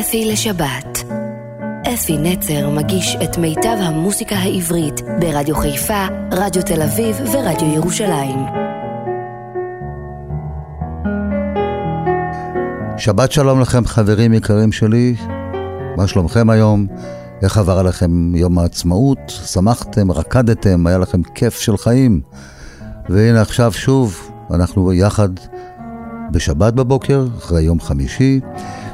אפי לשבת. אפי נצר מגיש את מיטב המוסיקה העברית ברדיו חיפה, רדיו תל אביב ורדיו ירושלים. שבת שלום לכם חברים יקרים שלי, מה שלומכם היום? איך עבר עליכם יום העצמאות? שמחתם, רקדתם, היה לכם כיף של חיים? והנה עכשיו שוב, אנחנו יחד בשבת בבוקר, אחרי יום חמישי,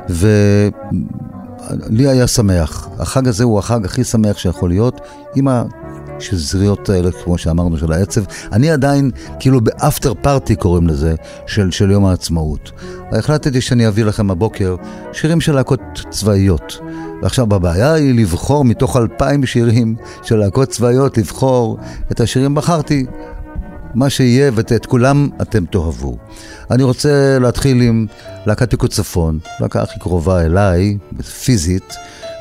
ולי היה שמח. החג הזה הוא החג הכי שמח שיכול להיות, עם השזריות האלה, כמו שאמרנו, של העצב. אני עדיין, כאילו באפטר פארטי קוראים לזה, של, של יום העצמאות. החלטתי שאני אביא לכם הבוקר שירים של להקות צבאיות. ועכשיו הבעיה היא לבחור מתוך אלפיים שירים של להקות צבאיות, לבחור את השירים. בחרתי מה שיהיה ואת כולם אתם תאהבו. אני רוצה להתחיל עם להקת פיקוד צפון, להקה הכי קרובה אליי, פיזית,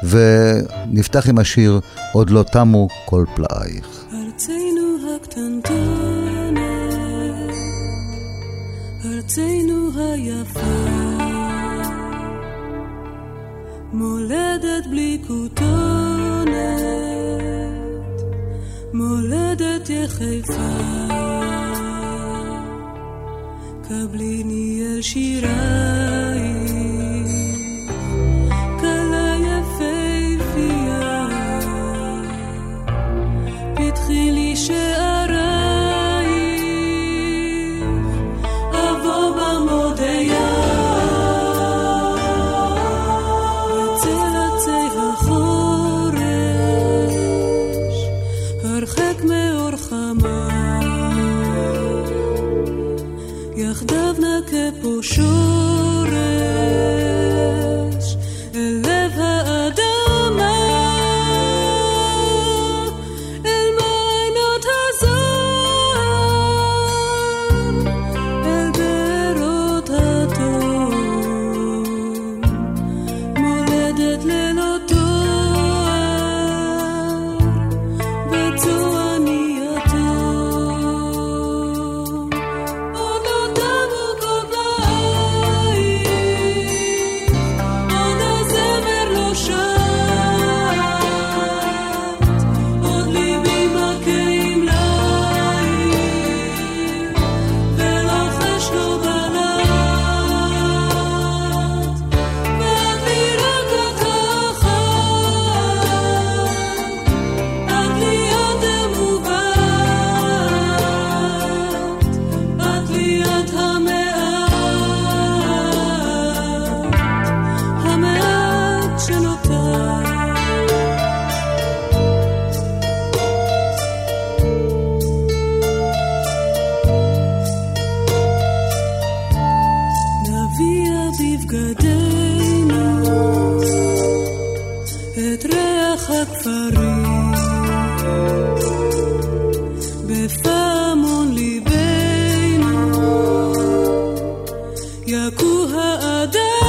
ונפתח עם השיר עוד לא תמו כל פלאייך. ארצנו הקטנטונת, ארצנו היפה, מולדת בלי כותונת, מולדת יחיפה. קבליני אל שירייך, כלה יפהפייה, פתחי לי שערייך, Yakuha ada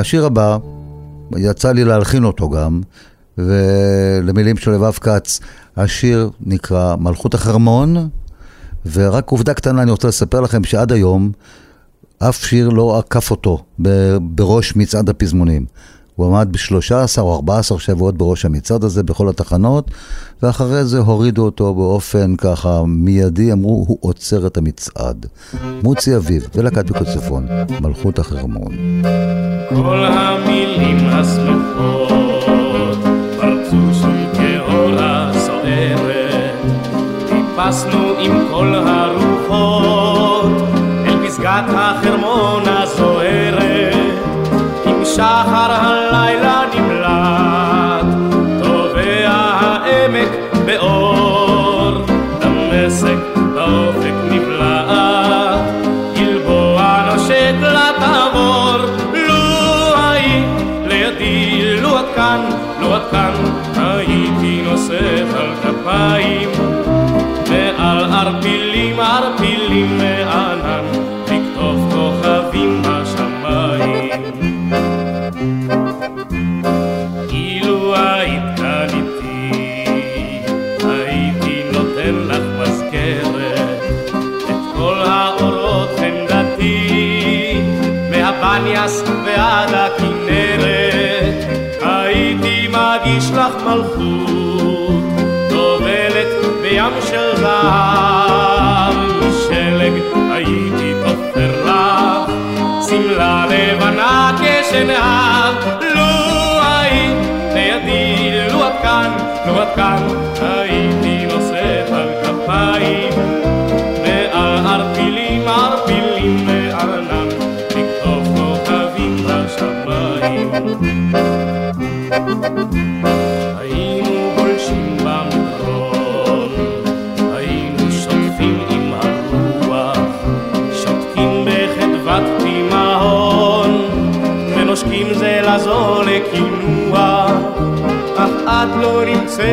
השיר הבא, יצא לי להלחין אותו גם, ולמילים של לבב כץ, השיר נקרא מלכות החרמון, ורק עובדה קטנה אני רוצה לספר לכם שעד היום אף שיר לא עקף אותו בראש מצעד הפזמונים. הוא עמד ב-13 או 14 שבועות בראש המצעד הזה בכל התחנות, ואחרי זה הורידו אותו באופן ככה מיידי, אמרו, הוא עוצר את המצעד. מוצי אביב ולהקת פיקוצפון, מלכות החרמון. כל המילים השמחות פרצו שוב כאורה סוערת טיפסנו עם כל הרוחות אל פסגת החרמון הזוהרת עם שחר הלילה של זהב, משלג הייתי תופר לך, שמלה לבנה כשנהב, לו היית לידי, לו את כאן, לו את כאן, הייתי נושאת על כפיים, ועל ערפילים ערפילים וענן, לקטוף כוכבים בשמיים.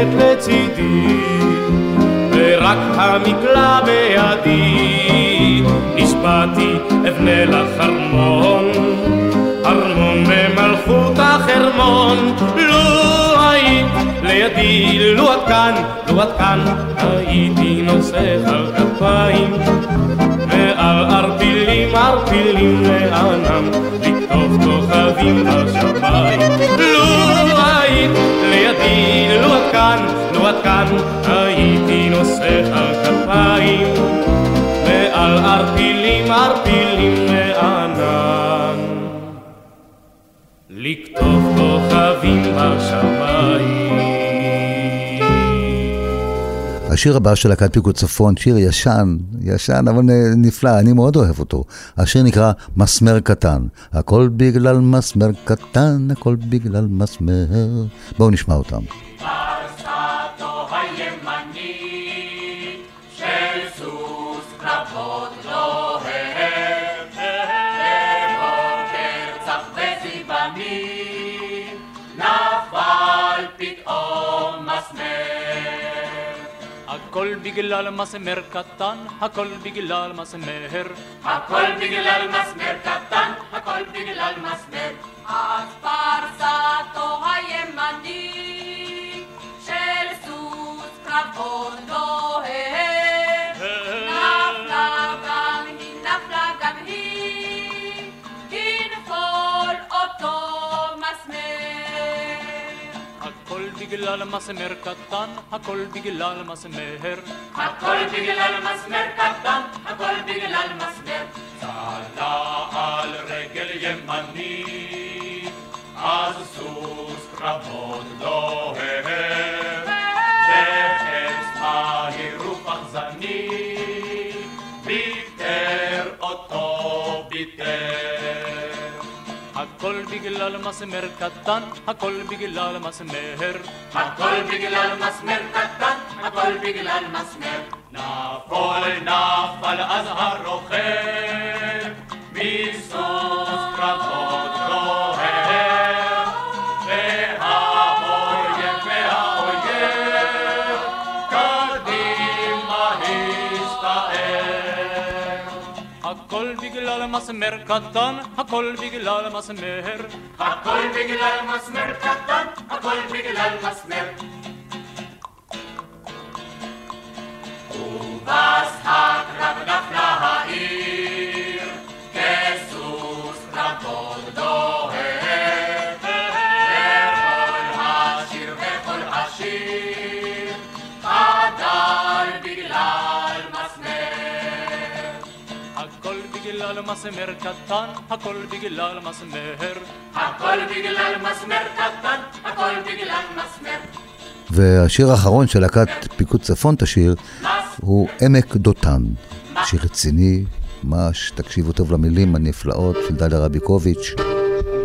נמצאת לצידי, ורק המקלע בידי, נשבעתי אבנה לך ארמון, ארמון במלכות החרמון, לו היית לידי, לו את כאן, לו את כאן, הייתי נוסך על כפיים, ועל ערפילים ערפילים לענם, לקטוף כוכבים בשמיים. לו היית לידי, לו את כאן, לו את כאן, הייתי נוסך על כפיים, ועל ערפילים ערפילים לענן. לקטוף כוכבים בשמיים. השיר הבא של להקת פיקוד צפון, שיר ישן, ישן אבל נפלא, אני מאוד אוהב אותו. השיר נקרא מסמר קטן. הכל בגלל מסמר קטן, הכל בגלל מסמר. בואו נשמע אותם. בגלל מסמר קטן, הכל בגלל מסמר. הכל בגלל מסמר קטן, הכל בגלל מסמר. אז פרסתו הימנית של סוס קרבות לוהר, בגלל מסמר קטן, הכל בגלל מסמר. הכל בגלל מסמר קטן, הכל בגלל מסמר. צלה על רגל ימנית, אז סוס קרבות דוהר, בגלל מסמר קטן, הכל בגלל מסמר. הכל בגלל מסמר קטן, הכל בגלל מסמר. נפול נפל אז הרוכב, מסוס קרבות לא מסמר קטן, הכל בגלל מסמר. הכל בגלל מסמר קטן, הכל בגלל מסמר. ובס הקרב נפלה העיר, כסוס קרבות בגלל מסמר קטן, הכל בגלל מסמר. הכל בגלל מסמר קטן, הכל בגלל מסמר. והשיר האחרון של להקת פיקוד צפון תשיר הוא עמק דותן. שיר רציני, ממש, תקשיבו טוב למילים הנפלאות של דליה רביקוביץ'.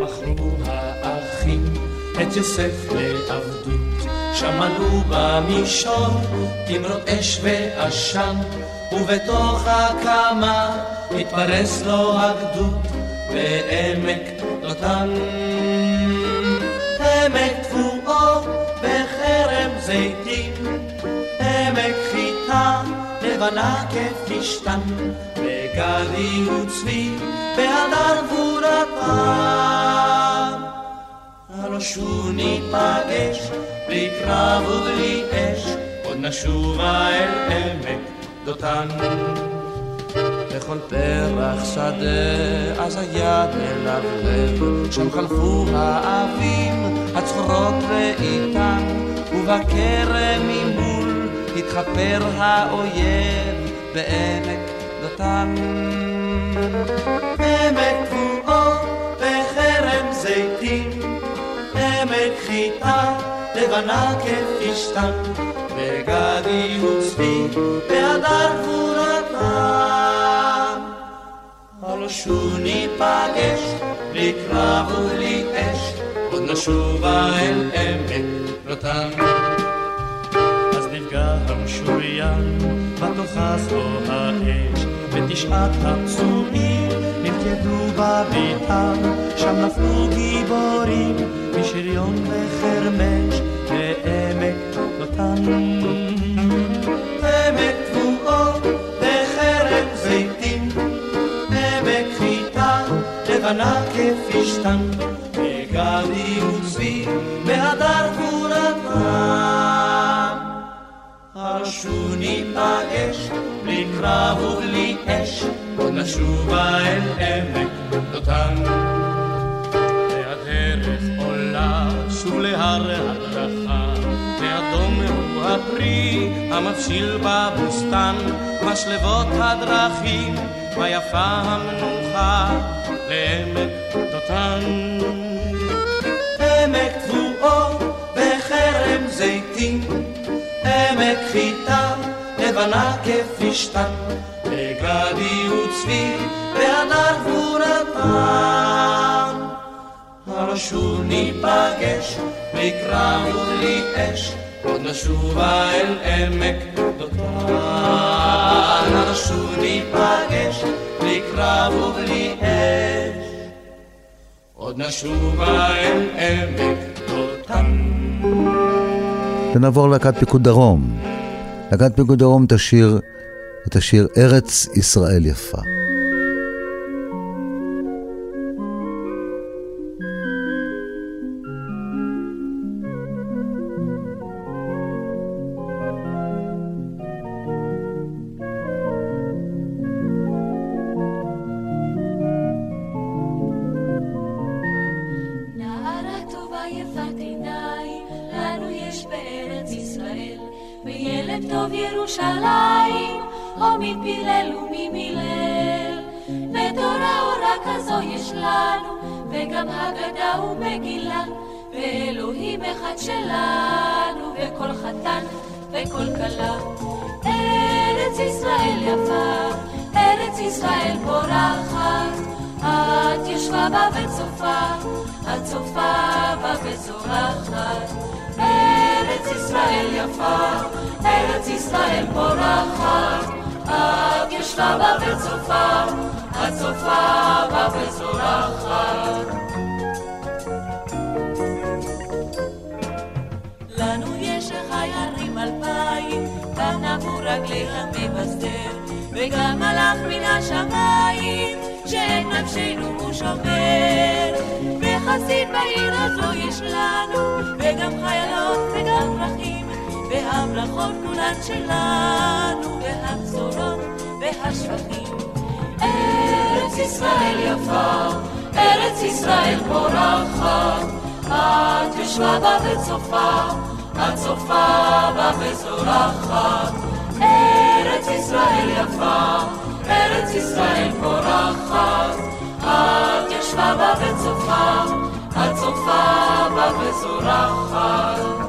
מכרו האחים את יוסף לעבדות, שמענו במישור תמרות אש ועשן, ובתוך הקמה התפרס לו הגדוד בעמק דותן. עמק תבואו בחרם זיתים, עמק חיטה לבנה כפשתן, וגדי וצבי בהדר גבורתם. הלא שוב ניפגש, בלי קרב ובלי אש, עוד נשובה אל עמק דותן. בכל פרח שדה, אז היד מלבלב, שם חלפו האבים, הצחורות לאיתן, ובכרם ממול התחפר האויב בעמק דותן. לבנה כפשתן, וגדי וצבי בהדר גבורתם. הלא שוב ניפגש, בלי קרב ובלי אש, עוד נשובה אל עמק דותן. אז נפגע המשוריין, בתוכס לו האש, ותשעת הפצועים נלכדו בביתם, שם נפלו גיבורים, משריון וחרמש, לעמק דותן. עמק תבואו בחרם וצבי בהדר גבורתם. הרשו ניפגש, בלי קרב ובלי אש, נשובה אל עמק דותן. והדרך עולה שוב להר הדרכה, ואדום הוא הפרי המבשיל בבוסתן, משלבות הדרכים, מה יפה המנוחה לעמק דותן. עמק תבואו בחרם זיתים, עמק חיטה לבנה כפשתן, וגדי וצבי והדר. הלא שוב ניפגש, בלי קרב ובלי אש, עוד נשובה אל עמק דותן. הלא שוב ניפגש, בלי קרב ובלי אש, עוד נשובה אל עמק דותן. ונעבור ללהקת פיקוד דרום. להקת פיקוד דרום תשיר את השיר ארץ ישראל יפה. והמלאכות כולן שלנו, והבשורות והשפכים. ארץ ישראל יפה, ארץ ישראל פורחת, את יושבה בה וצופה, את צופה בה וזורחת. ארץ ישראל יפה, ארץ ישראל פורחת, את ישבה בה וצופה, את צופה בה וזורחת.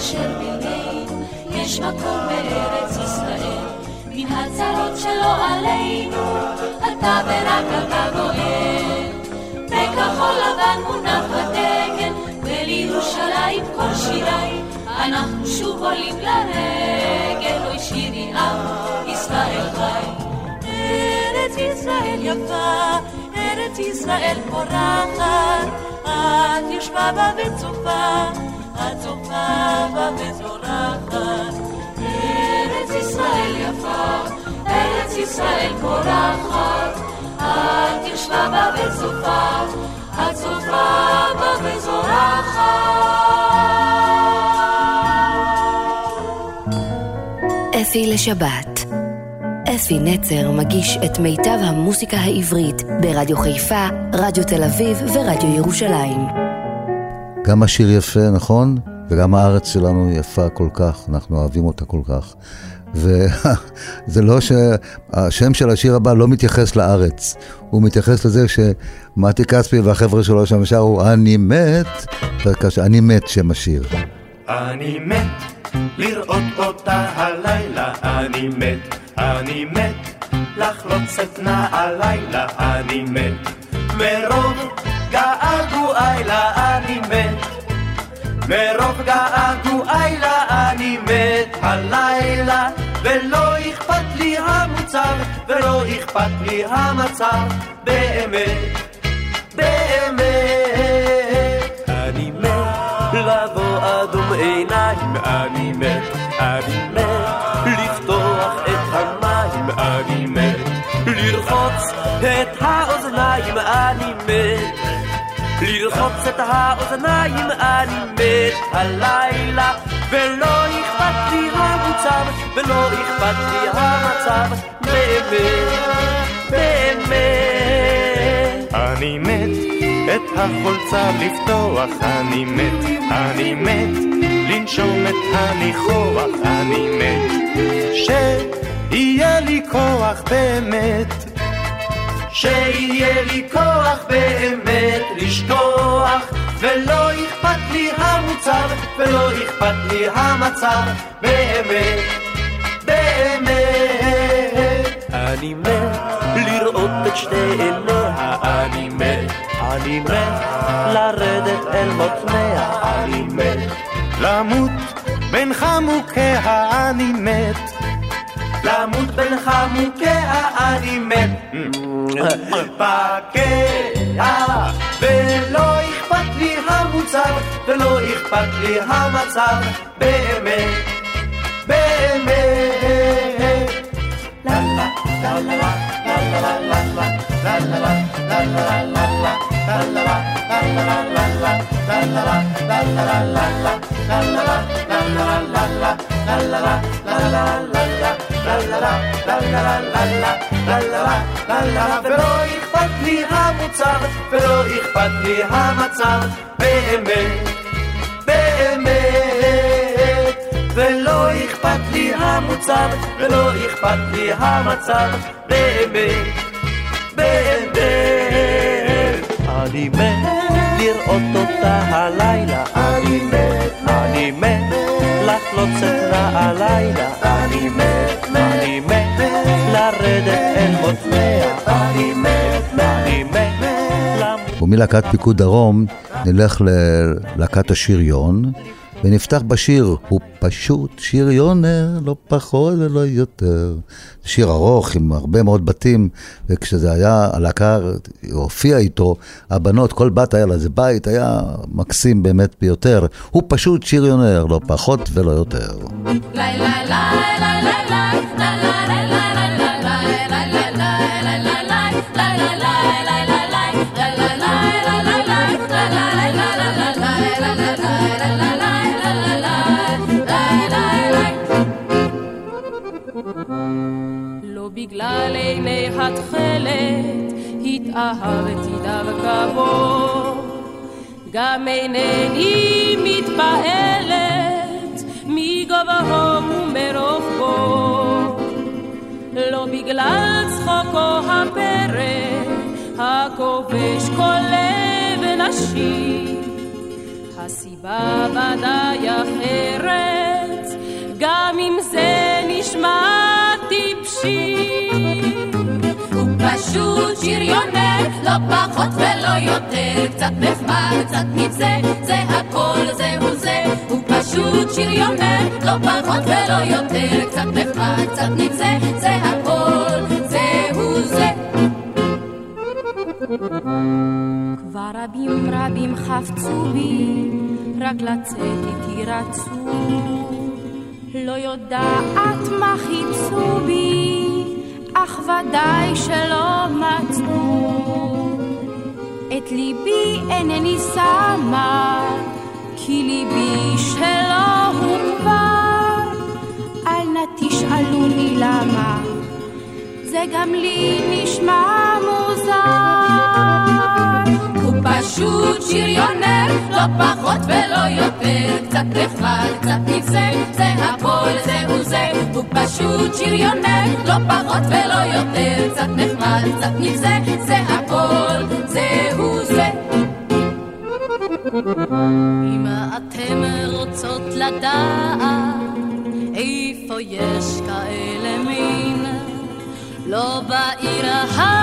אשר בינינו, יש מקום בארץ ישראל, מן הצרות שלא עלינו, אתה ורק אתה גואל. בכחול לבן מונף הדגל, ולירושלים כל שיריי, אנחנו שוב עולים לרגל, אוי שירי עם ישראל חי. ארץ ישראל יפה, ארץ ישראל פורחת, את יושבה בה וצופה, את צופה בה וזורחת. ארץ ישראל יפה, ארץ ישראל פורחת, את יושבה בה וצופה, את צופה בה. אפי לשבת. אפי נצר מגיש את מיטב המוסיקה העברית ברדיו חיפה, רדיו תל אביב ורדיו ירושלים. גם השיר יפה, נכון? וגם הארץ שלנו יפה כל כך, אנחנו אוהבים אותה כל כך. וזה לא שהשם של השיר הבא לא מתייחס לארץ, הוא מתייחס לזה שמתי כספי והחבר'ה שלו שם שרו אני מת, אני מת שם השיר. אני מת לראות אותה הלילה, אני מת, אני מת לחלוץ את נעלילה, אני מת מרוב געגועי לה אני מת מרוב געגועי לה אני מת הלילה ולא אכפת לי המוצר ולא אכפת לי המצב באמת, באמת אני מת לבוא אדום עיניים אני מת, אני מת לפתוח את המים אני מת לרחוץ את האוזניים אני מת לרחוץ את האוזניים אני מת הלילה ולא אכפת לי המוצר ולא אכפת לי המצב. באמת, באמת. אני מת את החולצה לפתוח אני מת, אני מת לנשום את הניחוח אני מת שיהיה לי כוח באמת שיהיה לי כוח באמת לשכוח ולא אכפת לי המוצר ולא אכפת לי המצב באמת, באמת. אני מת לראות את שתי עיניה אני מת, אני מת לרדת אל מותניה. אני מת למות בין חמוקיה אני מת למות בין חמוקיה אני מת פקע ולא אכפת לי המוצר ולא אכפת לי המצב באמת באמת לה לה לה לה לה לה לה לה לה לה לה ולא אכפת לי המוצר, ולא אכפת לי המצב, באמת, באמת. ולא אכפת לי המוצר, ולא אכפת לי המצב, באמת, באמת. אני מת לראות אותה הלילה, אני מת, אני מת לחלוץ את נעלילה, אני מת, אני מת לרדת אל מותניה, אני מת, אני מת ומלהקת פיקוד דרום נלך ללהקת השריון, ונפתח בשיר, הוא פשוט שיר יונר, לא פחות ולא יותר. שיר ארוך עם הרבה מאוד בתים, וכשזה היה, הלהקה הופיע איתו, הבנות, כל בת היה לה איזה בית, היה מקסים באמת ביותר. הוא פשוט שיר יונר, לא פחות ולא יותר. לא התכלת התאהבתי דווקא בו, גם אינני מתפעלת מגובהו ומרוחבו. לא בגלל צחוקו הפרא הכובש כל לב נשי, הסיבה ודאי אחרת, גם אם זה נשמע טיפשי. פשוט שריונר, לא פחות ולא יותר, קצת נחמד, קצת נצא, זה הכל, זהו זה. הוא פשוט שריונר, לא פחות ולא יותר, קצת נחמד, קצת נצא, זה הכל, זהו זה. כבר רבים רבים חפצו בי, רק לצאת איתי רצו. לא יודעת מה חיפשו בי, אך ודאי שלא מצאו. את ליבי אינני שמה, כי ליבי שלא הוא כבר. אל נא תשאלוני למה, זה גם לי נשמע מוזר. פשוט שריונר, לא פחות ולא יותר, קצת נחמד, קצת נבזה, זה הכל, זהו זה. הוא פשוט שריונר, לא פחות ולא יותר, קצת נחמד, קצת נבזה, זה הכל, זהו זה. אם אתם רוצות לדעת איפה יש כאלה מין, לא בעיר המשוגעת,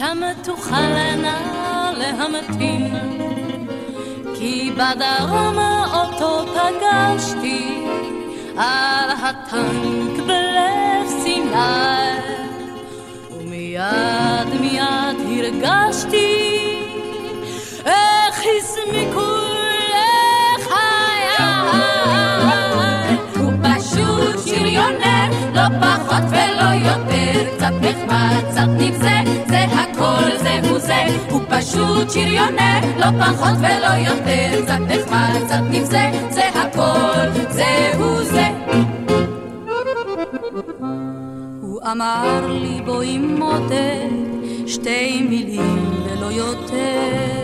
שם תוכלנה להמתין. כי בדרום אותו פגשתי על הטנק בלב סיני. ומיד מיד הרגשתי איך הסמיקו לחיי. הוא פשוט שריונר, לא פחות ולא יותר, קצת נחמד, קצת נבזה, זה הכל, זהו זה. הוא פשוט שריונר, לא פחות ולא יותר, קצת נחמד, קצת נבזה, זה הכל, זהו זה. הוא אמר לי בואי מודד שתי מילים ולא יותר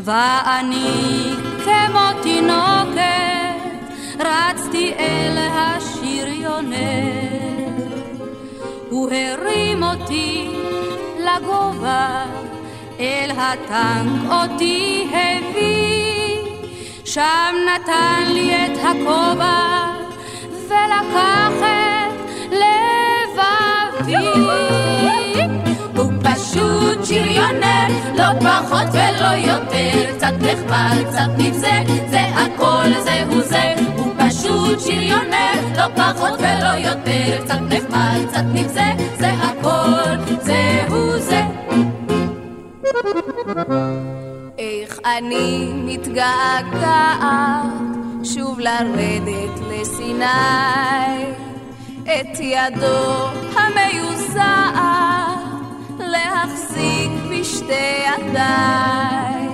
ואני כמו תינוקת רצתי אל השריונר הוא הרים אותי לגובה אל הטנק אותי הביא שם נתן לי את הכובע ולקח את לבבי. פשוט שריונר, לא פחות ולא יותר, קצת נחמד, קצת נבזה, זה הכל, זהו זה. הוא פשוט שריונר, לא פחות ולא יותר, קצת נחמד, קצת נבזה, זה הכל, זהו זה. איך אני מתגעגעת שוב לרדת לסיני, את ידו המיוזעת להחזיק בשתי ידיי,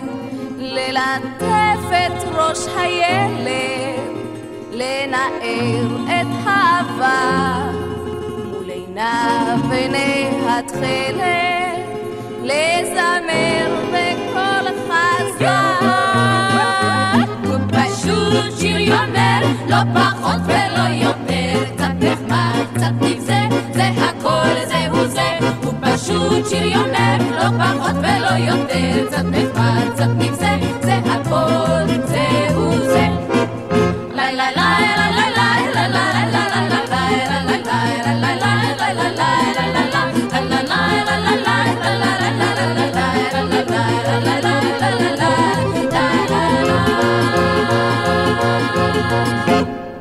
ללטף את ראש הילד, לנער את העבר, מול עיניו עיני התכלת, לזמר בקול חזק. פשוט שריונר, לא פחות ולא יותר, קצת נחמד, קצת נבזה, זה הכל, זה. הוא פשוט שריונר, לא פחות ולא יותר, קצת נחמד, קצת נבזה, זה הכל, זהו זה.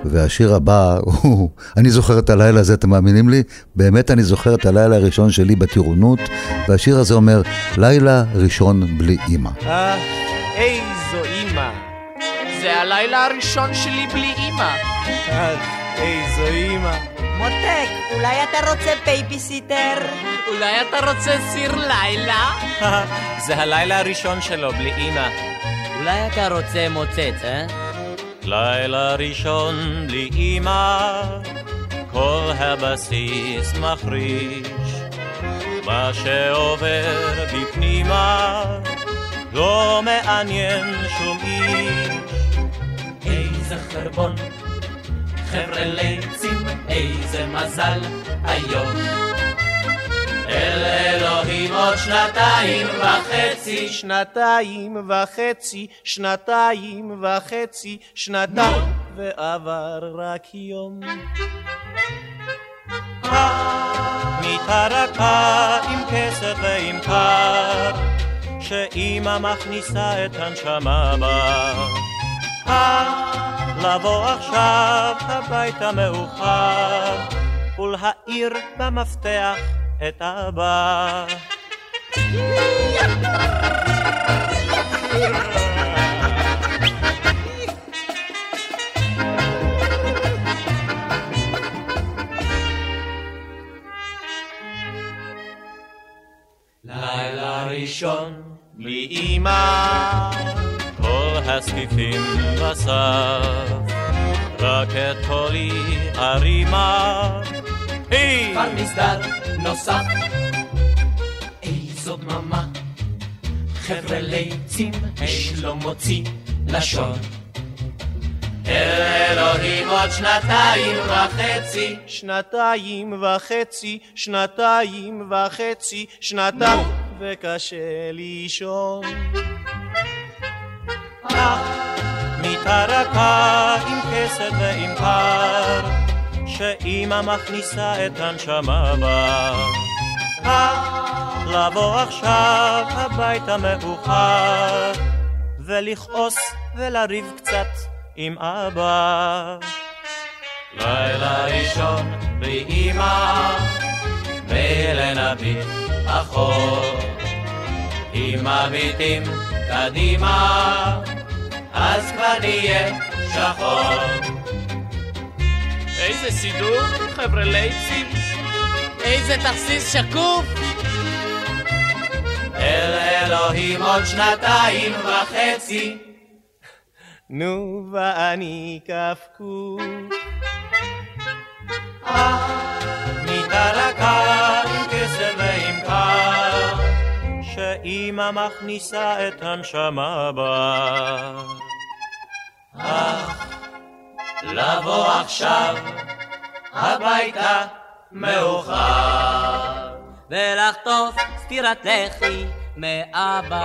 והשיר הבא, הוא, אני זוכר את הלילה הזה, אתם מאמינים לי? באמת אני זוכר את הלילה הראשון שלי בטירונות, והשיר הזה אומר, לילה ראשון בלי אימא. אה, איזו אימא. זה הלילה הראשון שלי בלי אימא. אה, איזו אימא. מותק, אולי אתה רוצה בייביסיטר? אולי אתה רוצה סיר לילה? זה הלילה הראשון שלו בלי אימא. אולי אתה רוצה מוצץ, אה? לילה ראשון בלי אמא, כל הבסיס מחריש. מה שעובר בפנימה, לא מעניין שום איש. איזה חרבון, חבר'ה ליצים, איזה מזל היום. שנתיים וחצי. שנתיים וחצי, שנתיים וחצי, ועבר רק יום. מיטה רכה עם כסף ועם קר, שאימא מכניסה את הנשמה בה. לבוא עכשיו הביתה מאוחר, ולהאיר במפתח את אבא. לילה ראשון בלי אמא, כל הספיפים בסף, רק את קולי הרימה. היי! כבר מסדר נוסף. איזו דממה, חבר'ה ליצים, אש לא מוציא לשון. אל אלוהים עוד שנתיים וחצי. שנתיים וחצי, שנתיים וחצי, שנתיים, וקשה לישון. מיטה רכה עם כסף ועם קר, שאימא מכניסה את הנשמה בה. לבוא עכשיו הביתה מאוחר, ולכעוס ולריב קצת עם אבא. לילה ראשון בלי אמא, ולנביט אחור. אם מביטים קדימה, אז כבר נהיה שחור. איזה סידור, חבר'ה לייצים. איזה תכסיס שקוף. אל אלוהים עוד שנתיים וחצי. נו, ואני קפקוף. מיטה רכה עם כסף ועם קר, שאימא מכניסה את הנשמה בה. אך, לבוא עכשיו הביתה מאוחר. ולחטוף סטירת לחי מאבא.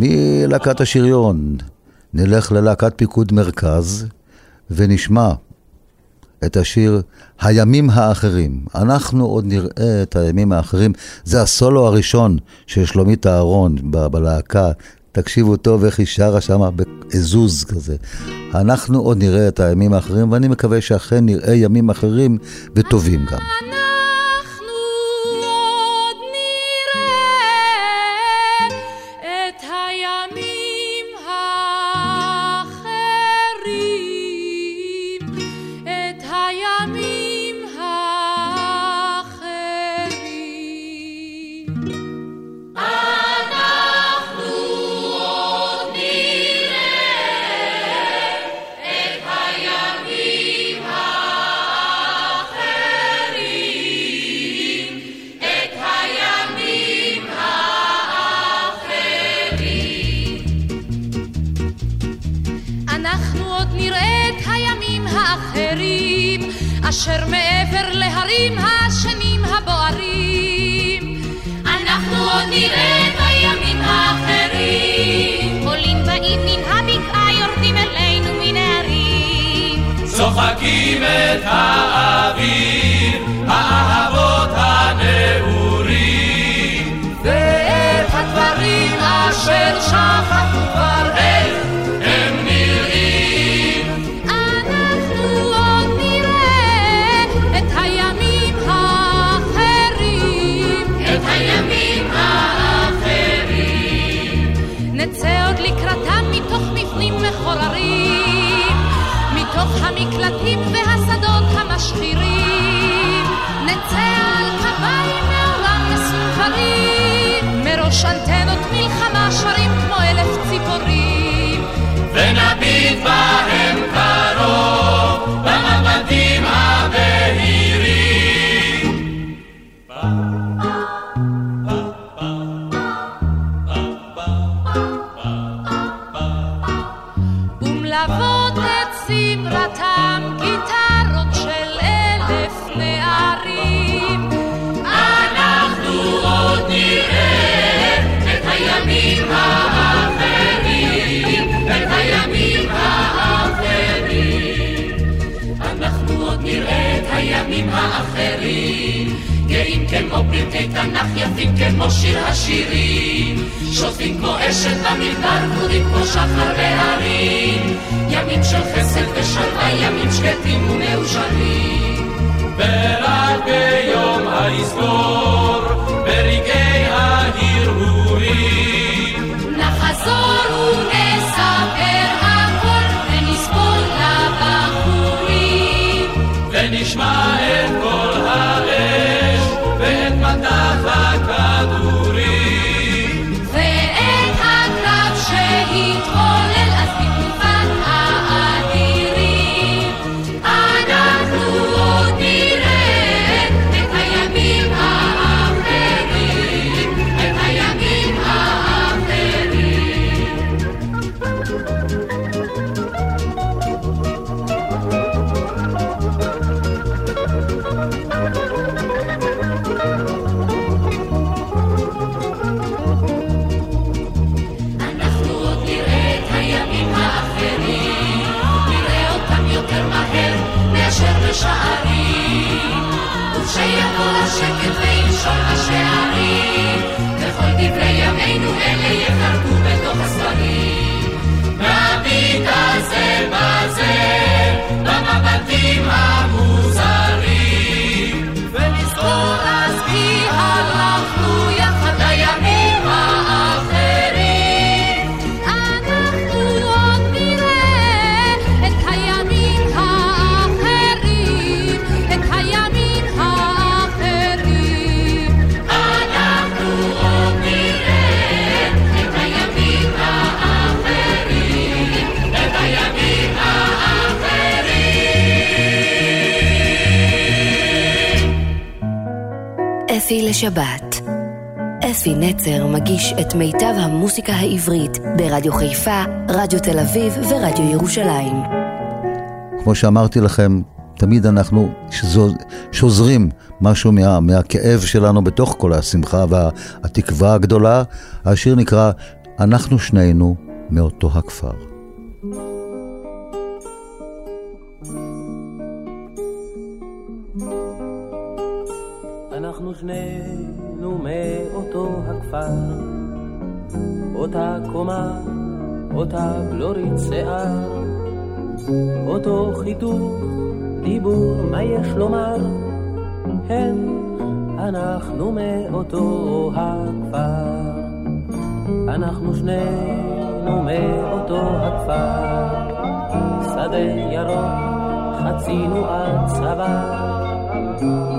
מלהקת השריון נלך ללהקת פיקוד מרכז ונשמע את השיר הימים האחרים. אנחנו עוד נראה את הימים האחרים. זה הסולו הראשון של שלומית אהרון בלהקה. תקשיבו טוב איך היא שרה שם בעזוז כזה. אנחנו עוד נראה את הימים האחרים, ואני מקווה שאכן נראה ימים אחרים וטובים גם. צוחקים את האוויר, כמו פרקי תנ"ך, יפים כמו שיר השירים, שוטפים כמו אשת במדבר, גדודים כמו שחר בהרים, ימים של חסד ושלווה, ימים שקטים ומאושרים. ורק ביום היסגור, ברגעי ההרהורים. נחזור ונספר הכל, ונסבול לבחורים. ונשמע את לשבת. אפי נצר מגיש את מיטב המוסיקה העברית ברדיו חיפה, רדיו תל אביב ורדיו ירושלים. כמו שאמרתי לכם, תמיד אנחנו שוזרים משהו מה, מהכאב שלנו בתוך כל השמחה והתקווה הגדולה. השיר נקרא "אנחנו שנינו מאותו הכפר". אנחנו שנינו הכפר, אותה קומה, אותה בלורית שיער, אותו חיתוך, דיבור, מה יש לומר? כן, אנחנו מאותו הכפר, אנחנו שנינו מאותו הכפר, שדה ירוק, חצינו עד צבא.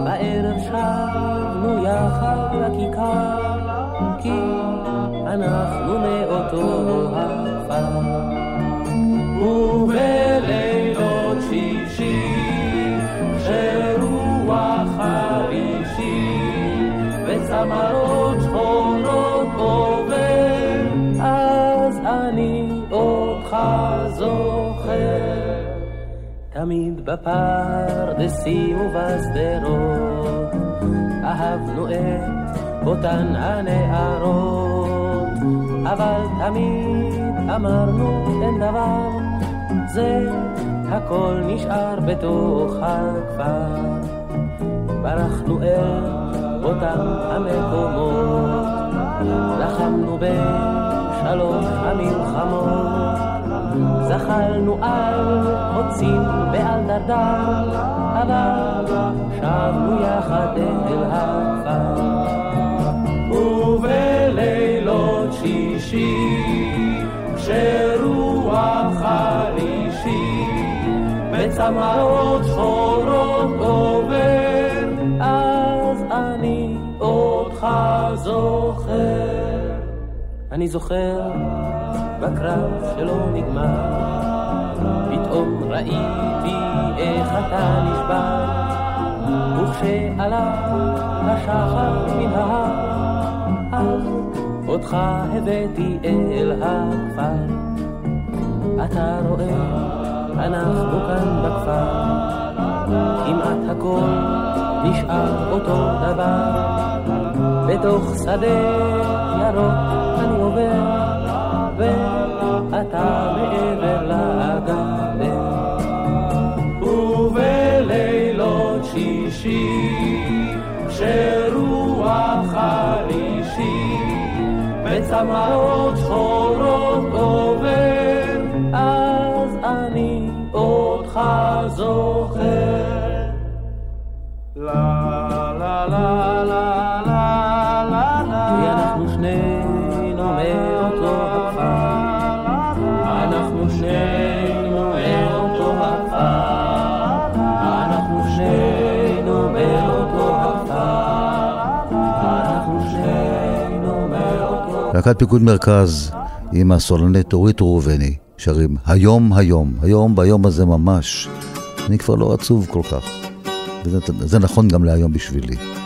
בערב שבנו יחד לכיכר, כי אנחנו מאותו הכפר. ובלילות שישי, שרוח חרישי, וצמרות שחורות עובר, אז אני אותך זוכר. תמיד בפרדסים ובשדרות, אהבנו את אותן הנערות, אבל תמיד אמרנו אין דבר, זה הכל נשאר בתוך הכפר. ברחנו אל אותם המקומות, לחמנו בשלוש המלחמות. זחלנו על קוצים ועל דרדר, אבל שבנו יחד אל הכפר. שישי, כשרוח חרישי, בצמאות שחורות עובר, אז אני אותך זוכר. אני זוכר בקרב שלא נגמר, פתאום ראיתי איך אתה נשבר, וכשעלה השחר מן ההר, אז אותך הבאתי אל הכפר. אתה רואה, אנחנו כאן בכפר, כמעט הכל נשאר אותו דבר. בתוך שדה ירוק אני עובר, ואתה מעבר לגדר. ובלילות שישי, שרוח חרישי, בצמאות שחורות עובר, אז אני אותך זוכר. לה לה לה לה להקת פיקוד מרכז עם הסולנית אורית ראובני שרים היום היום, היום ביום הזה ממש. אני כבר לא עצוב כל כך. וזה זה נכון גם להיום בשבילי.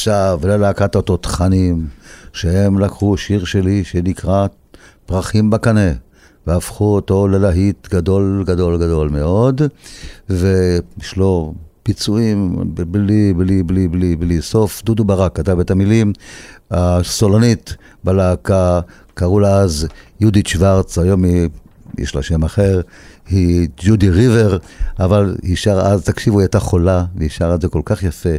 ועכשיו ללהקת התותחנים, שהם לקחו שיר שלי שנקרא פרחים בקנה, והפכו אותו ללהיט גדול גדול גדול מאוד, ויש לו פיצויים בלי, בלי, בלי, בלי, בלי סוף. דודו ברק כתב את המילים, הסולנית בלהקה, קראו לה אז יהודית שוורץ, היום היא, יש לה שם אחר, היא ג'ודי ריבר, אבל היא שרה אז, תקשיבו, היא הייתה חולה, והיא שרה את זה כל כך יפה.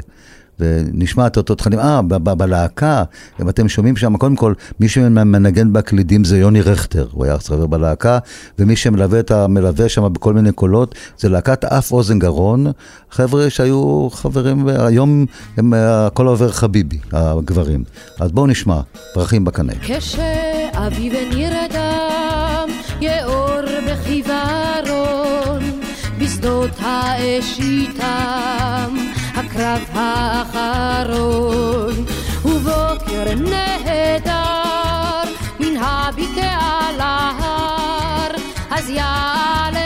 ונשמע את אותו תכנים. אה, בלהקה, אם אתם שומעים שם, קודם כל, מי שמנגן בקלידים זה יוני רכטר, הוא היה חבר בלהקה, ומי שמלווה את המלווה שם בכל מיני קולות, זה להקת אף אוזן גרון, חבר'ה שהיו חברים, היום הם אה, הכל עובר חביבי, הגברים. אז בואו נשמע, פרחים בקנה. כשאביב נרדם, יאור בחיוורון, בשדות האש איתם, האחרון, ובוקר נהדר, מן הבקעה להר, אז יעלה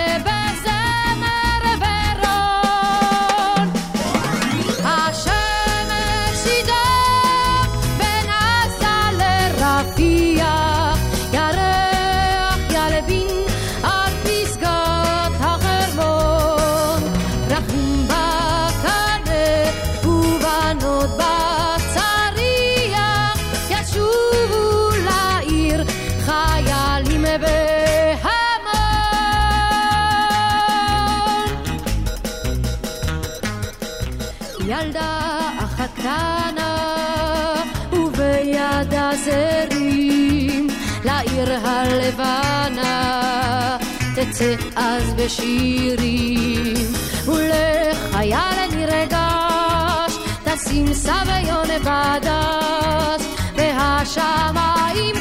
תצא אז בשירים. ולחייל נרגש תשים סביון בדש והשמיים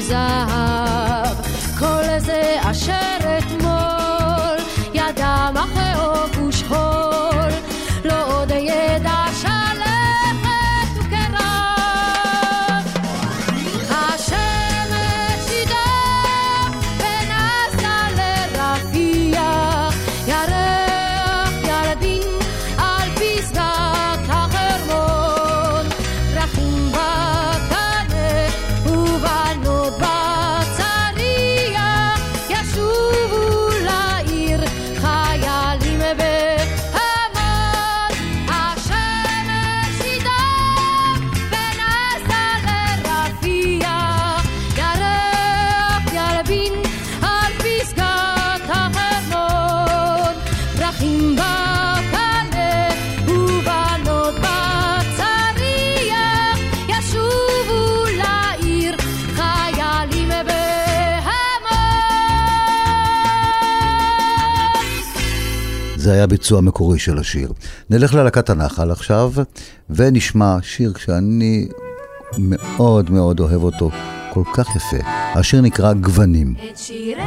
זהב. כל זה אשר זה היה ביצוע מקורי של השיר. נלך ללהקת הנחל עכשיו, ונשמע שיר שאני מאוד מאוד אוהב אותו, כל כך יפה. השיר נקרא גוונים. את שירי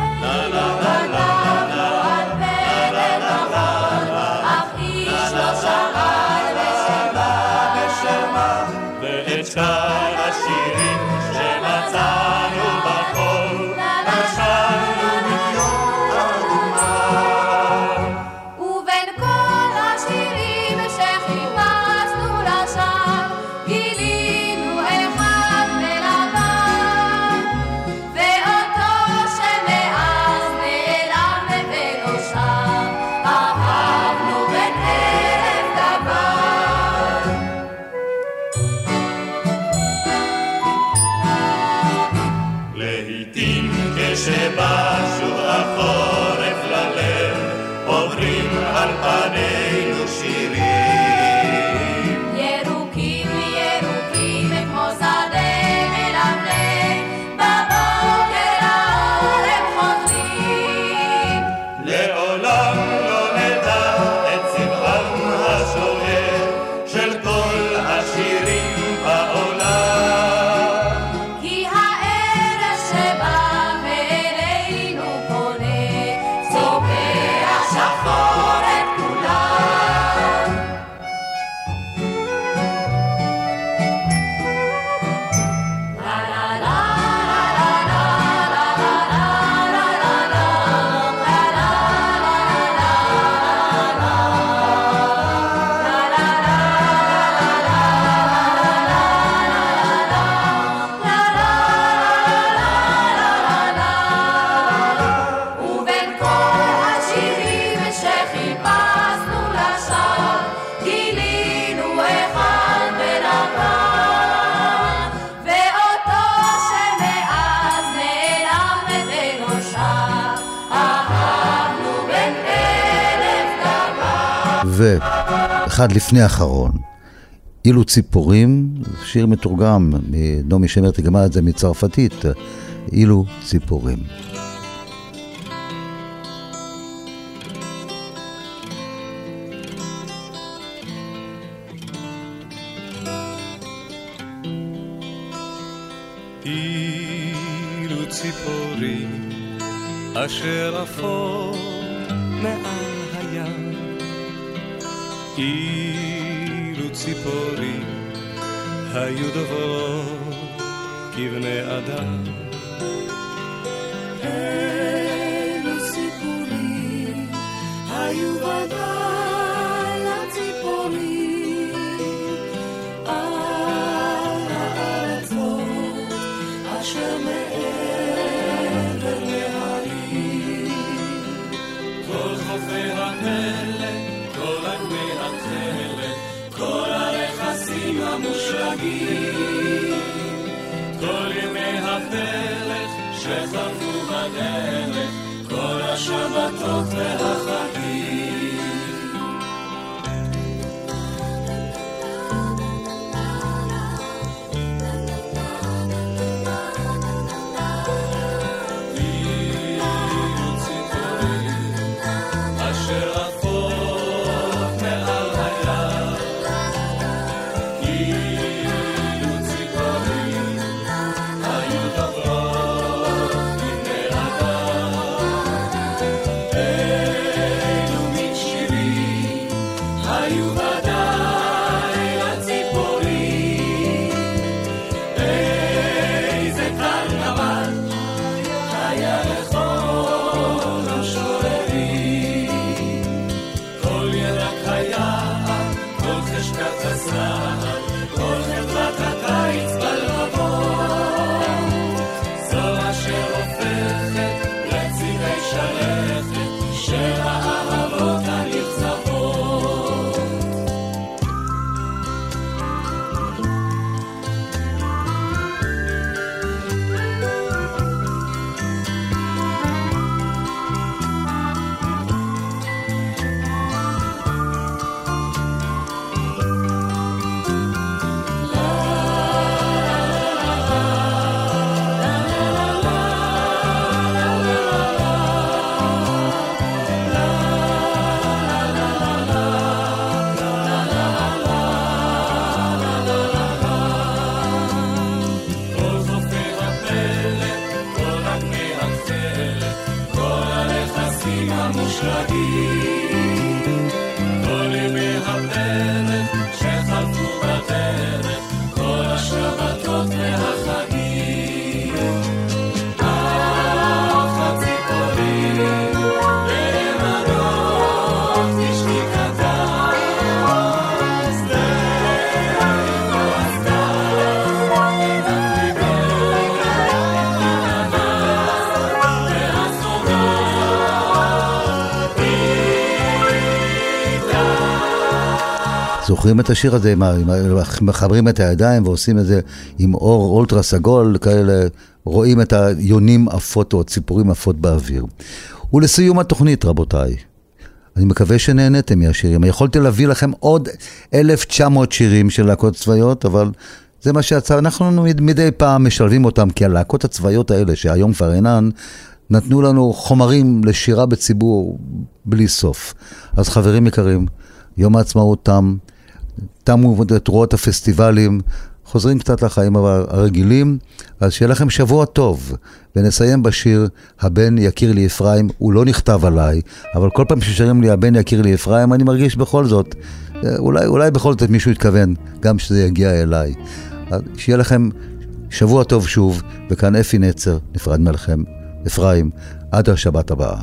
ואחד לפני האחרון, אילו ציפורים, שיר מתורגם, נעמי שמר תגמה את זה מצרפתית, אילו ציפורים. אילו ציפורים אשר עפו מעל היו דוברות כבני אדם שחלפו בדרך, כל השבתות והחגים. זוכרים את השיר הזה, מחברים את הידיים ועושים את זה עם אור אולטרה סגול, כאלה, רואים את היונים עפות או הציפורים עפות באוויר. ולסיום התוכנית, רבותיי, אני מקווה שנהניתם מהשירים. יכולתי להביא לכם עוד 1,900 שירים של להקות צבאיות, אבל זה מה שיצא. אנחנו מד- מדי פעם משלבים אותם, כי הלהקות הצבאיות האלה, שהיום כבר אינן, נתנו לנו חומרים לשירה בציבור בלי סוף. אז חברים יקרים, יום העצמאות תם, תמו תרועות הפסטיבלים, חוזרים קצת לחיים הרגילים, אז שיהיה לכם שבוע טוב. ונסיים בשיר "הבן יכיר לי אפרים", הוא לא נכתב עליי, אבל כל פעם ששרים לי "הבן יכיר לי אפרים", אני מרגיש בכל זאת, אה, אולי, אולי בכל זאת מישהו יתכוון, גם שזה יגיע אליי. שיהיה לכם שבוע טוב שוב, וכאן אפי נצר, נפרד מכם, אפרים, עד השבת הבאה.